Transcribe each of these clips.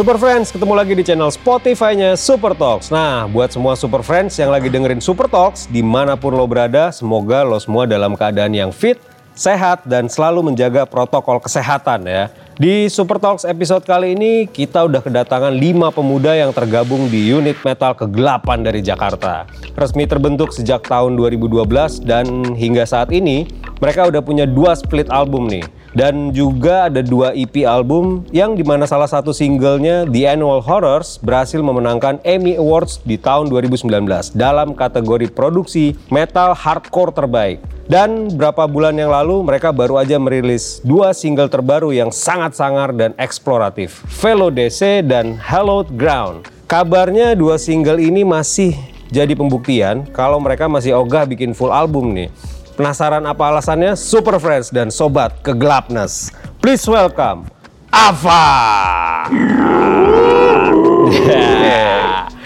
Super Friends, ketemu lagi di channel Spotify-nya Super Talks. Nah, buat semua Super Friends yang lagi dengerin Super Talks, di mana pun lo berada, semoga lo semua dalam keadaan yang fit, sehat, dan selalu menjaga protokol kesehatan ya. Di Super Talks episode kali ini, kita udah kedatangan 5 pemuda yang tergabung di unit metal kegelapan dari Jakarta. Resmi terbentuk sejak tahun 2012 dan hingga saat ini, mereka udah punya dua split album nih. Dan juga ada dua EP album yang di mana salah satu singlenya The Annual Horrors berhasil memenangkan Emmy Awards di tahun 2019 dalam kategori produksi metal hardcore terbaik. Dan beberapa bulan yang lalu mereka baru aja merilis dua single terbaru yang sangat sangar dan eksploratif, Velo DC dan Hallowed Ground. Kabarnya dua single ini masih jadi pembuktian kalau mereka masih ogah bikin full album nih. Penasaran apa alasannya? Super Friends dan Sobat Kegelapness. Please welcome Ava.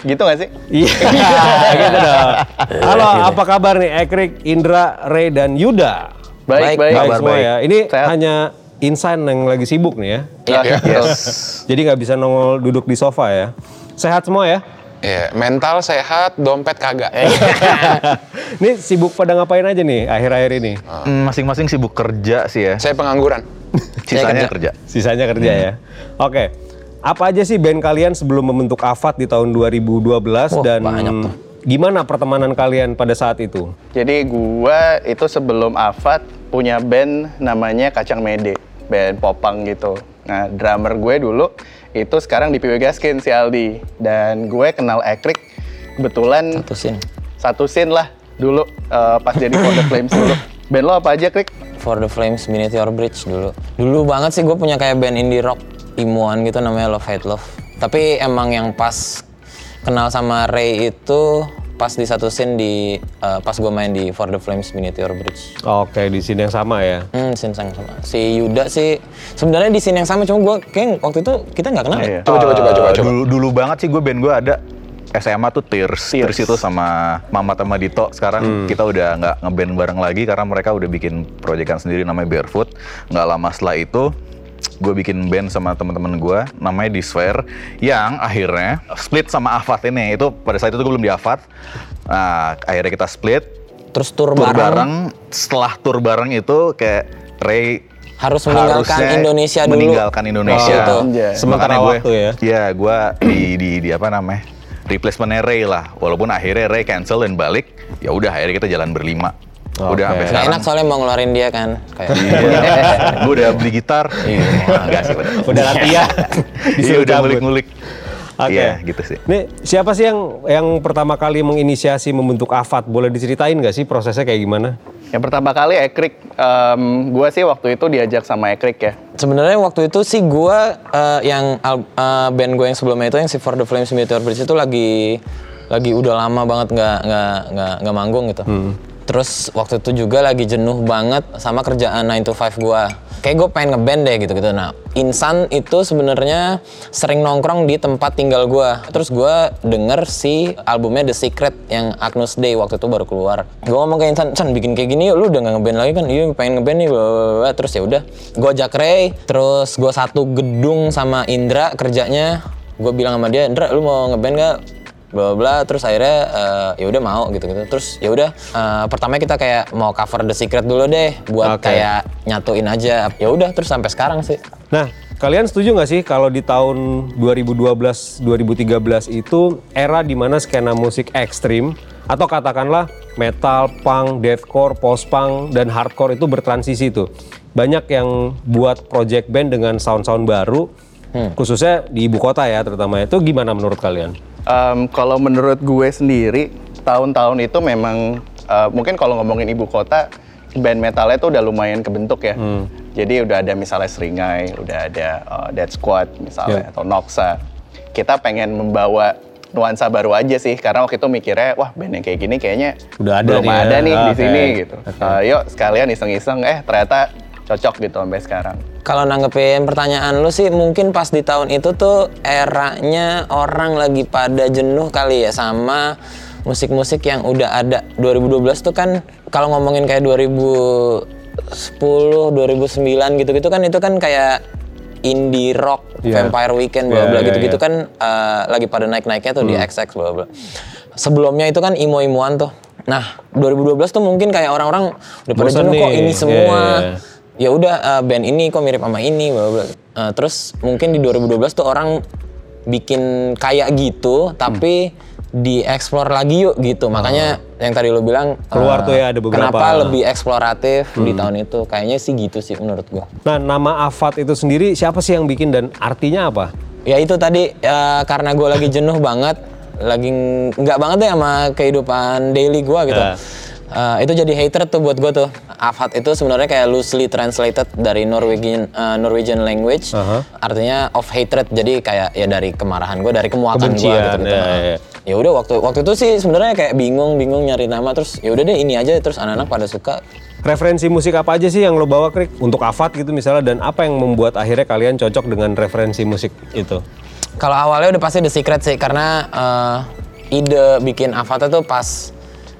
Gitu gak sih? Iya, gitu dong. Halo, apa kabar nih Ekrik, Indra, Ray, dan Yuda? Baik, baik. Baik Kabar semua baik. ya. Ini Sehat. hanya Insan yang lagi sibuk nih ya. Iya, betul. Jadi nggak bisa nongol duduk di sofa ya. Sehat semua ya? Iya, mental sehat, dompet kagak. Ini sibuk pada ngapain aja nih akhir-akhir ini? Hmm, Masing-masing sibuk kerja sih ya. Saya pengangguran. Sisanya kerja. Sisanya kerja ya. Oke. Apa aja sih band kalian sebelum membentuk Avat di tahun 2012 dan gimana pertemanan kalian pada saat itu? Jadi gua itu sebelum Avat punya band namanya Kacang Mede, band popang gitu. Nah, drummer gue dulu itu sekarang di PW Gaskin si Aldi dan gue kenal Ekrik kebetulan Satu scene. satu scene lah dulu eh, pas jadi For the Flames dulu. Band lo apa aja, Krik? For the Flames Meteor Bridge dulu. Dulu banget sih gue punya kayak band indie rock imuan gitu namanya Love Hate Love. Tapi emang yang pas kenal sama Ray itu pas di satu scene di eh, pas gue main di For the Flames Meteor Bridge. Oke, di sini yang sama ya. Hmm, scene yang sama. Si Yuda sih sebenarnya di scene yang sama cuma gue kayak waktu itu kita nggak kenal. ya? Iya. Coba, coba, coba, coba, Eh, coba. Dulu, dulu banget sih gue band gue ada SMA tuh Tears. Tears itu sama Mama sama Dito. Sekarang kita udah nggak ngeband bareng lagi karena mereka udah bikin proyekan sendiri namanya Barefoot. Nggak lama setelah itu gue bikin band sama teman-teman gue namanya Disfare yang akhirnya split sama Avat ini itu pada saat itu gue belum di Avat nah akhirnya kita split Terus tour bareng, bareng setelah tour bareng itu kayak Ray harus meninggalkan harusnya Indonesia dulu. meninggalkan Indonesia. Oh, gitu. Anjay. Sementara Makanya gue- waktu ya? Iya, gue di, di di apa namanya? Replacement Ray lah. Walaupun akhirnya Ray cancel dan balik, ya udah akhirnya kita jalan berlima. Oke. Udah sampai sekarang. enak soalnya mau ngeluarin dia kan. Kayak Iya. gue udah beli gitar. Iya, enggak sih udah. Udah latihan. Iya, Disuruh udah ngulik-ngulik. Oke. Iya, gitu sih. Nih, siapa sih yang yang pertama kali menginisiasi membentuk Avat? Boleh diceritain nggak sih prosesnya kayak gimana? Yang pertama kali Ekrik, em, gue sih waktu itu diajak sama Ekrik ya. Sebenarnya waktu itu sih gue yang al- eh, band gue yang sebelumnya itu yang si For the Flames Meteor Bridge itu lagi lagi udah lama banget nggak nggak nggak nggak manggung gitu. Terus waktu itu juga lagi jenuh banget sama kerjaan 9 to 5 gue. Kayak gue pengen ngeband deh gitu gitu. Nah, Insan itu sebenarnya sering nongkrong di tempat tinggal gue. Terus gue denger si albumnya The Secret yang Agnus Day waktu itu baru keluar. Gue ngomong ke Insan, San bikin kayak gini yuk, lu udah gak ngeband lagi kan? Iya pengen ngeband nih, bla, bla, bla, bla." Terus ya udah, gue ajak Ray, terus gue satu gedung sama Indra kerjanya. Gue bilang sama dia, Indra lu mau ngeband gak? Bla bla terus akhirnya eh, ya udah mau gitu gitu terus ya udah eh, pertama kita kayak mau cover The Secret dulu deh buat Oke. kayak nyatuin aja ya udah terus sampai sekarang sih Nah, kalian setuju nggak sih kalau di tahun 2012-2013 itu era di mana skena musik ekstrim atau katakanlah metal, punk, deathcore, post-punk, dan hardcore itu bertransisi tuh. Banyak yang buat project band dengan sound-sound baru, khususnya di ibu kota ya terutama. Itu gimana menurut kalian? Em, kalau menurut gue sendiri, tahun-tahun itu memang eh, mungkin kalau ngomongin ibu kota, band metalnya tuh udah lumayan kebentuk ya. Jadi udah ada misalnya Seringai, udah ada eh, Dead Squad misalnya Ya. atau Noxa. Kita pengen membawa nuansa baru aja sih karena waktu itu mikirnya wah band yang kayak gini kayaknya Udah ada belum nih ya. ada nih di Oke. sini gitu. Oke. Eh, yuk sekalian iseng-iseng eh ternyata cocok gitu sampai sekarang. Kalau nanggepin pertanyaan lu sih mungkin pas di tahun itu tuh eranya orang lagi pada jenuh kali ya sama musik-musik yang udah ada. 2012 tuh kan kalau ngomongin kayak 2010, 2009 gitu-gitu kan itu kan kayak indie rock Iya. Vampire Weekend Iya, bla bla iya, gitu-gitu iya. kan eh, lagi pada naik-naiknya tuh di XX bla bla. Sebelumnya itu kan imo-imoan tuh. Nah, 2012 tuh mungkin kayak orang-orang udah pada jenuh kok ini semua. Iya, iya. Ya udah eh, band ini kok mirip sama ini bla bla. Eh, terus mungkin di 2012 tuh orang bikin kayak gitu tapi dieksplor lagi yuk gitu. Makanya yang tadi lo bilang Oh. Keluar eh, tuh ya ada beberapa. Kenapa lebih eksploratif di tahun itu? Kayaknya sih gitu sih menurut gua. Nah, nama Avat itu sendiri siapa sih yang bikin dan artinya apa? Ya itu tadi ya, karena gue lagi jenuh banget, lagi ng- nggak banget deh sama kehidupan daily gue gitu. Ya. Eh, itu jadi hater tuh buat gue tuh. Avat itu sebenarnya kayak loosely translated dari Norwegian eh, Norwegian language, Aha. artinya of hatred. Jadi kayak ya dari kemarahan gue, dari kemuakan gue gitu. gitu. ya, ya. Ya udah waktu waktu itu sih sebenarnya kayak bingung bingung nyari nama terus ya udah deh ini aja terus anak-anak pada suka Referensi musik apa aja sih yang lo bawa, Krik? Untuk Avat gitu misalnya, dan apa yang membuat akhirnya kalian cocok dengan referensi musik itu? Kalau awalnya udah pasti The Secret sih karena eh, ide bikin Avatar tuh pas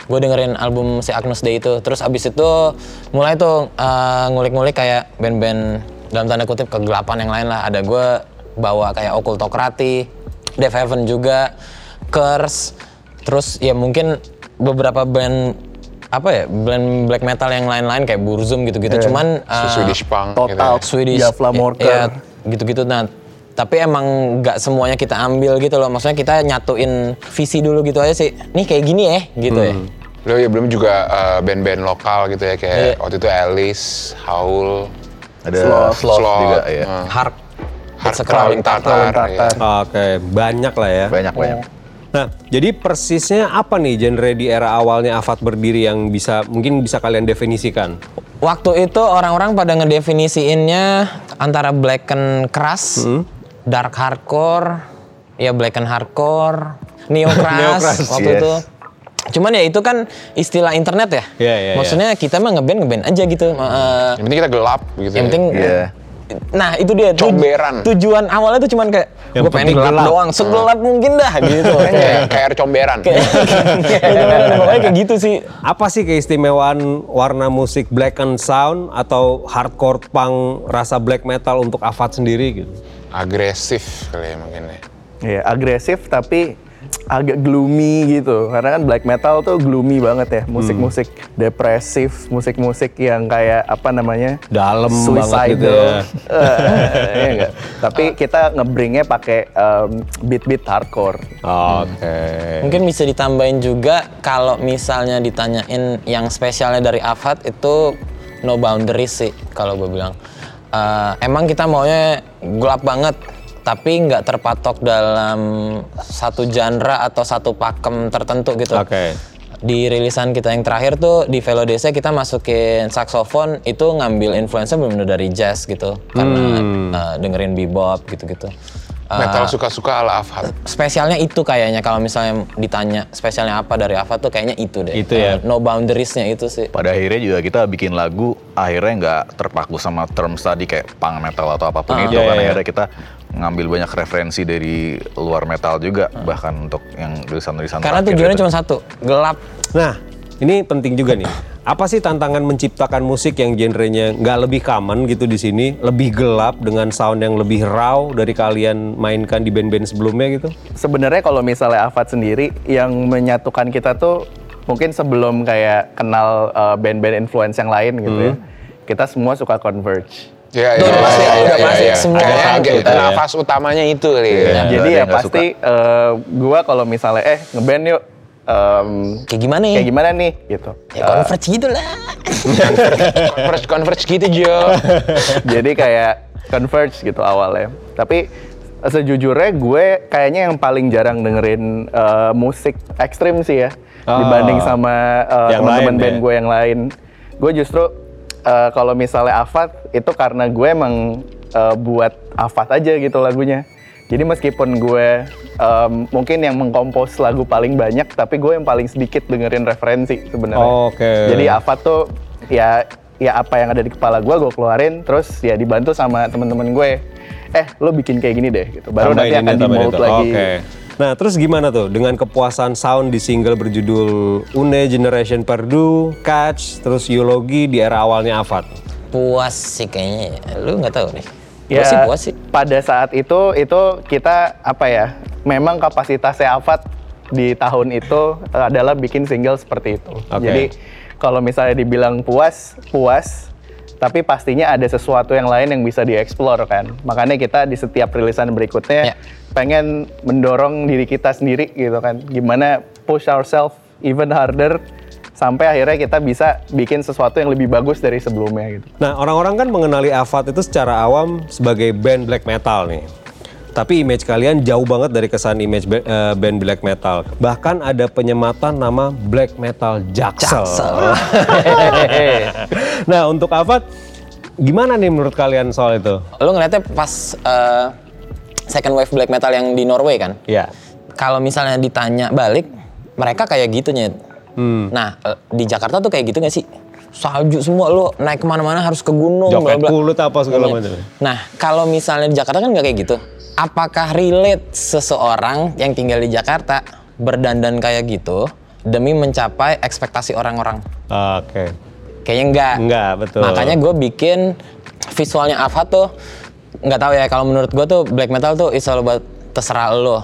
gue dengerin album si Agnus Dei itu. Terus abis itu mulai tuh eh, ngulik-ngulik kayak band-band dalam tanda kutip kegelapan yang lain lah. Ada gue bawa kayak Okultokrati, Death Heaven juga, Curse. Terus ya mungkin beberapa band apa ya band black metal yang lain-lain kayak Burzum gitu-gitu. Cuman eh, Swedish Punk Total. gitu ya. Swedish Jafla Morker. ya, gitu-gitu nah tapi emang nggak semuanya kita ambil gitu loh maksudnya kita nyatuin visi dulu gitu aja sih nih kayak gini ya gitu ya Lo ya belum juga eh, band-band lokal gitu ya kayak Iya. waktu itu Alice, Howl, Ada Sloth, sloth, Sloth, juga ya. eh, Hark a Crawling Tatar. Crawling ya. Tatar. Oke, banyak lah ya. Banyak banyak. Nah, jadi persisnya apa nih genre di era awalnya Avat berdiri yang bisa mungkin bisa kalian definisikan? waktu itu orang-orang pada ngedefinisiinnya antara black and keras dark hardcore ya black and hardcore neo Neo-keras, waktu yes. itu cuman ya itu kan istilah internet ya Iya, iya, maksudnya kita mah ngeband ngeband aja gitu Eh, Yang penting kita gelap gitu. yang ya. penting Iya. nah itu dia tuj- Comberan. tujuan awalnya tuh cuman kayak gue pengen gelap, gelap." doang segelap mungkin dah gitu kayak kayak air comberan. Kayak- Gitu, pokoknya kayak gitu sih Apa sih keistimewaan warna musik black and sound atau hardcore punk rasa black metal untuk Avat sendiri gitu? Agresif kali ya mungkin ya. Iya, agresif tapi agak gloomy gitu. Karena kan black metal tuh gloomy banget ya. Musik-musik depresif, musik-musik yang kayak apa namanya? Dalam banget suicidal. gitu ya. Eh, iya nggak? Tapi kita ngebringnya pakai em, beat-beat hardcore. Oke. Mungkin bisa ditambahin juga kalau misalnya ditanyain yang spesialnya dari Avat itu no boundaries sih kalau gue bilang. Eh, emang kita maunya gelap banget, tapi nggak terpatok dalam satu genre atau satu pakem tertentu gitu. Oke. Di rilisan kita yang terakhir tuh di Velodesa kita masukin saxophone itu ngambil influence benar dari jazz gitu karena eh, dengerin bebop gitu-gitu. Eh, Metal suka-suka ala Avat. spesialnya itu kayaknya kalau misalnya ditanya spesialnya apa dari Ava tuh kayaknya itu deh. Itu ya. Eh, no boundariesnya itu sih. Pada akhirnya juga kita bikin lagu akhirnya nggak terpaku sama terms tadi kayak punk metal atau apa pun itu Iya, kan iya, akhirnya kita ngambil banyak referensi dari luar metal juga bahkan untuk yang tulisan-tulisan Karena terakhir tujuannya cuma satu, gelap. Nah, ini penting juga nih. Apa sih tantangan menciptakan musik yang genrenya nggak lebih common gitu di sini, lebih gelap dengan sound yang lebih raw dari kalian mainkan di band-band sebelumnya gitu? Sebenarnya kalau misalnya Avat sendiri yang menyatukan kita tuh mungkin sebelum kayak kenal uh, band-band influence yang lain gitu ya. Kita semua suka Converge. Ya, Udah pasti, udah pasti. Semua Kayak orang agak gitu ya. nafas utamanya itu kali ya. Iya. Jadi ya pasti eh, gua kalau misalnya eh ngeband yuk em, Kayak gimana ya? kayak gimana nih gitu. Ya converge gitu lah. Converge converge gitu Jo. Jadi kayak converge gitu awalnya. Tapi sejujurnya gue kayaknya yang paling jarang dengerin eh, musik ekstrim sih ya Ah. dibanding sama eh, Yang teman-teman band ya? gue yang lain. Gue justru eh, kalau misalnya Avat itu karena gue emang eh, buat Avat aja gitu lagunya. Jadi meskipun gue em, mungkin yang mengkompos lagu paling banyak, tapi gue yang paling sedikit dengerin referensi sebenarnya. Oke. Jadi Avat tuh ya ya apa yang ada di kepala gue gue keluarin terus ya dibantu sama temen-temen gue eh lo bikin kayak gini deh gitu baru Tambahin nanti ini, akan di mold lagi Oke. Nah, terus gimana tuh dengan kepuasan sound di single berjudul Une Generation Perdu, Catch, terus Eulogi di era awalnya Avat? Puas sih kayaknya. ya. Lu nggak tahu nih. Ya, sih, puas sih. pada saat itu itu kita apa ya? Memang kapasitasnya Avat di tahun itu adalah bikin single seperti itu. Oke. Jadi kalau misalnya dibilang puas, puas, tapi pastinya ada sesuatu yang lain yang bisa dieksplor kan. Makanya kita di setiap rilisan berikutnya Ya. pengen mendorong diri kita sendiri gitu kan. Gimana push ourselves even harder sampai akhirnya kita bisa bikin sesuatu yang lebih bagus dari sebelumnya gitu. Nah, orang-orang kan mengenali Avat itu secara awam sebagai band black metal nih. Tapi image kalian jauh banget dari kesan image eh, band black metal. Bahkan ada penyematan nama black metal Jaksel. Jaksel. nah, untuk Avat gimana nih menurut kalian soal itu? Lu ngeliatnya pas eh, second wave black metal yang di Norway kan? Ya. Kalau misalnya ditanya balik, mereka kayak gitu nyet. Hmm. Nah, eh, di Jakarta tuh kayak gitu gak sih? Salju semua lo naik ke mana-mana harus ke gunung. Joket bla bla. kulut apa segala Iya. macam. Nah, kalau misalnya di Jakarta kan nggak kayak gitu. Apakah relate seseorang yang tinggal di Jakarta berdandan kayak gitu demi mencapai ekspektasi orang-orang? Oke. Kayaknya enggak. Enggak, betul. Makanya gue bikin visualnya Ava tuh nggak tahu ya kalau menurut gue tuh black metal tuh is all about terserah lo.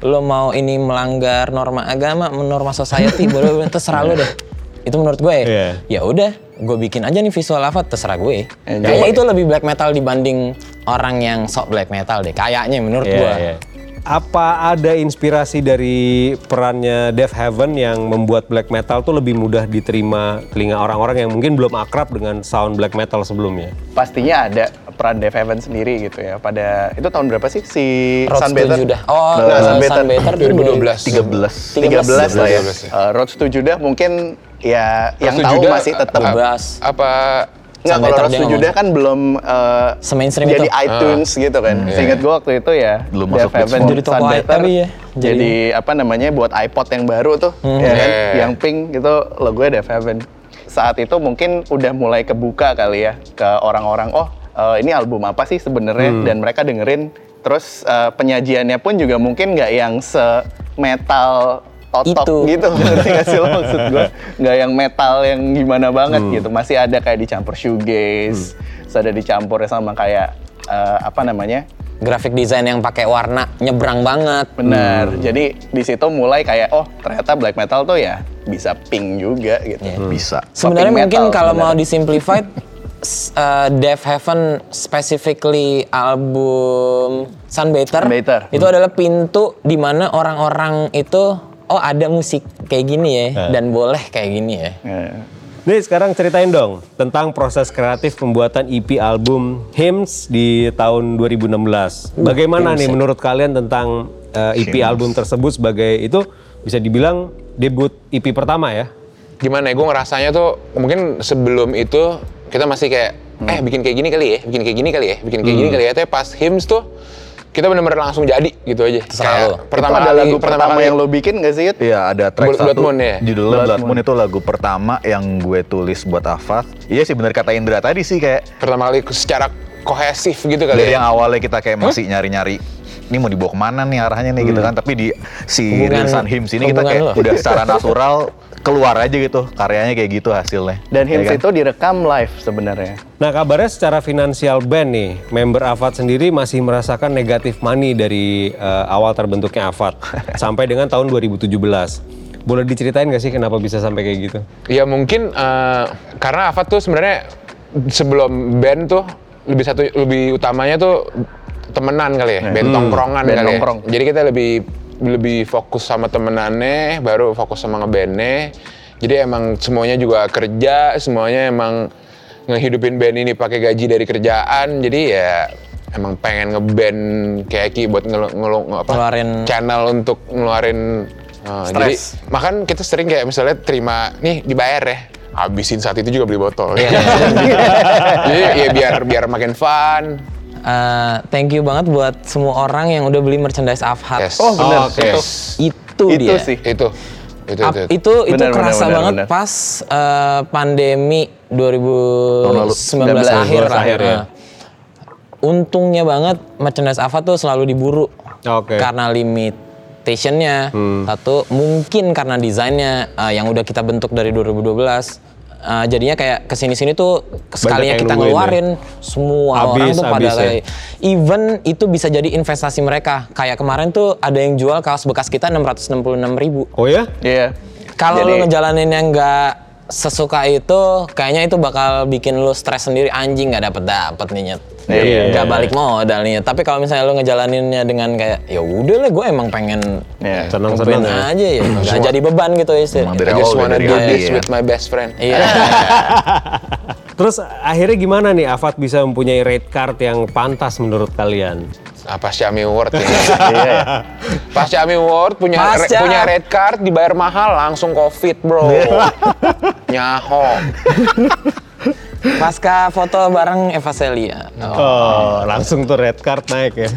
Lo mau ini melanggar norma agama, norma society, boleh boleh terserah lo deh. Itu menurut gue. Iya. Ya udah, gue bikin aja nih visual Ava terserah gue. Enjoy. Kayaknya itu lebih black metal dibanding orang yang sok black metal deh. Kayaknya menurut Iya, gue. iya. Apa ada inspirasi dari perannya Death Heaven yang membuat black metal tuh lebih mudah diterima telinga orang-orang yang mungkin belum akrab dengan sound black metal sebelumnya? Pastinya ada peran Dave Evans sendiri gitu ya. Pada itu tahun berapa sih si Road Sunbather? 7 dah. Oh, Nah, uh, Sunbather. Sunbather tuh 2012. 13 13. lah ya. 13 ya. Uh, Road to Judah mungkin ya yang to tahu Judah, masih tetap uh, 12. Apa Nggak, kalau Road to Judah kan belum uh, Se-mainstream jadi itu. iTunes gitu kan. iya. Seingat gue waktu itu ya, Belum Dave masuk Evans, Jadi toko Sunbather, tapi ya, jadi, jadi- apa namanya buat iPod yang baru tuh, ya kan, Iya. yang pink gitu logonya Dave Evans. Saat itu mungkin udah mulai kebuka kali ya ke orang-orang, oh uh, ini album apa sih sebenarnya, dan mereka dengerin. Terus uh, penyajiannya pun juga mungkin nggak yang se-metal totok Itu. gitu. Ngerti gak sih lo maksud gue nggak yang metal yang gimana banget gitu. Masih ada kayak dicampur shoegaze terus ada dicampur sama kayak eh, apa namanya? Graphic design yang pakai warna nyebrang banget. benar. Jadi di situ mulai kayak oh ternyata black metal tuh ya bisa pink juga gitu. Iya. Bisa. Sebenarnya mungkin metal kalau mau disimplified, uh, Death Heaven specifically album Sunbather, Sunbather. itu adalah pintu di mana orang-orang itu oh ada musik kayak gini ya dan boleh kayak gini ya. Eh, Nih sekarang ceritain dong tentang proses kreatif pembuatan EP album Hymns di tahun 2016. Bagaimana nih menurut kalian tentang uh, EP album tersebut sebagai itu bisa dibilang debut EP pertama ya? gimana ya gue ngerasanya tuh mungkin sebelum itu kita masih kayak eh bikin kayak gini kali ya bikin kayak gini kali ya bikin kayak gini kali ya tapi pas hymns tuh kita bener-bener langsung jadi gitu aja Terserah Kayak lo. pertama itu ada kali lagu pertama, kali yang lo bikin gak sih? Iya ada track Blood- satu Blood Moon ya? judulnya Blood Blood, Moon. Moon itu lagu pertama yang gue tulis buat Afat. Iya sih bener kata Indra tadi sih kayak pertama kali secara kohesif gitu kali dari ya yang awalnya kita kayak masih nyari-nyari ini mau dibawa ke mana nih arahnya nih gitu kan tapi di si Hubungan- hymns ini kita kayak lo. udah secara natural keluar aja gitu karyanya kayak gitu hasilnya dan Ya hymns kan? itu direkam live sebenarnya Nah kabarnya secara finansial band nih, member Avat sendiri masih merasakan negatif money dari uh, awal terbentuknya Avat sampai dengan tahun 2017. Boleh diceritain gak sih kenapa bisa sampai kayak gitu? ya mungkin eh, karena Avat tuh sebenarnya sebelum band tuh lebih satu lebih utamanya tuh temenan kali ya band tongkrongan band kali nongkrong. ya jadi kita lebih lebih fokus sama temenannya baru fokus sama ngebandnya. Jadi emang semuanya juga kerja semuanya emang ngehidupin band ini pakai gaji dari kerjaan. Jadi ya emang pengen ngeband kayak Ki buat ngelu, ngelu- nge- apa, Ngeluarin- channel untuk ngeluarin uh, jadi makan kita sering kayak misalnya terima nih dibayar ya habisin saat itu juga beli botol. Iya. jadi ya biar biar makin fun Uh, thank you banget buat semua orang yang udah beli merchandise Afhat. yes oh bener Oke. itu Itu, itu dia. sih itu itu itu, itu itu Benar, benar, kerasa benar, banget benar. pas uh, pandemi 2019 19 akhir lah. akhir, ya. Nah, Untungnya banget merchandise Ava tuh selalu diburu. Oke. Karena limitationnya. Satu, mungkin karena desainnya uh, yang udah kita bentuk dari 2012. Uh, jadinya kayak ke sini-sini tuh sekalinya yang kita ya? ngeluarin semua Habis, orang tuh pada ya? kayak even itu bisa jadi investasi mereka. Kayak kemarin tuh ada yang jual kaos bekas kita 666 ribu. Oh ya? Iya. Kalau Jadi- lu ngejalanin yang nggak sesuka itu, kayaknya itu bakal bikin lu stres sendiri anjing nggak dapet dapet nih nyet. Iya, Nggak iya. balik modal nih. Tapi kalau misalnya lu ngejalaninnya dengan kayak ya udah lah gue emang pengen Iya. Senang-senang ngeband ya. aja ya, nggak jadi beban gitu istilahnya. I just wanna do this ya. with my best friend. Iya. Terus akhirnya gimana nih Afat bisa mempunyai rate card yang pantas menurut kalian? Ah, Pasca Ami Award ya. Iya, ya. Pasca Ami Award punya re- punya red card dibayar mahal langsung covid bro. Nyaho. Pasca foto bareng Eva Celia. Oh, Oh, langsung tuh red card naik ya.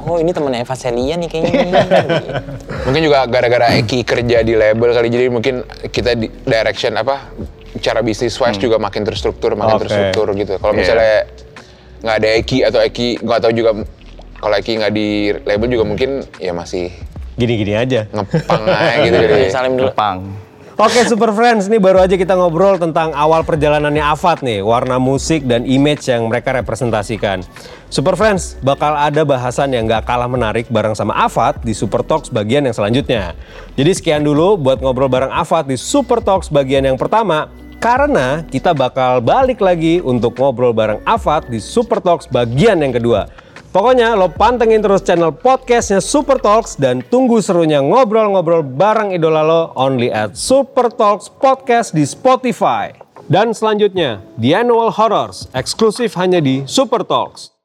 oh ini temennya Eva Celia nih kayaknya. Mungkin juga gara-gara Eki kerja di label kali jadi mungkin kita di direction apa cara bisnis wise juga makin terstruktur, makin Oke. terstruktur gitu. Kalau Iya. misalnya nggak ada Eki atau Eki nggak tahu juga kalau Eki nggak di label juga mungkin ya masih Gini-gini aja. ngepang aja gitu jadi. Salim dulu. Pang. Oke Super Friends, ini baru aja kita ngobrol tentang awal perjalanannya Afat nih, warna musik dan image yang mereka representasikan. Super Friends, bakal ada bahasan yang gak kalah menarik bareng sama Afat di Super Talks bagian yang selanjutnya. Jadi sekian dulu buat ngobrol bareng Afat di Super Talks bagian yang pertama, karena kita bakal balik lagi untuk ngobrol bareng Afat di Super Talks bagian yang kedua. Pokoknya lo pantengin terus channel podcastnya Super Talks dan tunggu serunya ngobrol-ngobrol bareng idola lo only at Super Talks Podcast di Spotify. Dan selanjutnya, The Annual Horrors, eksklusif hanya di Super Talks.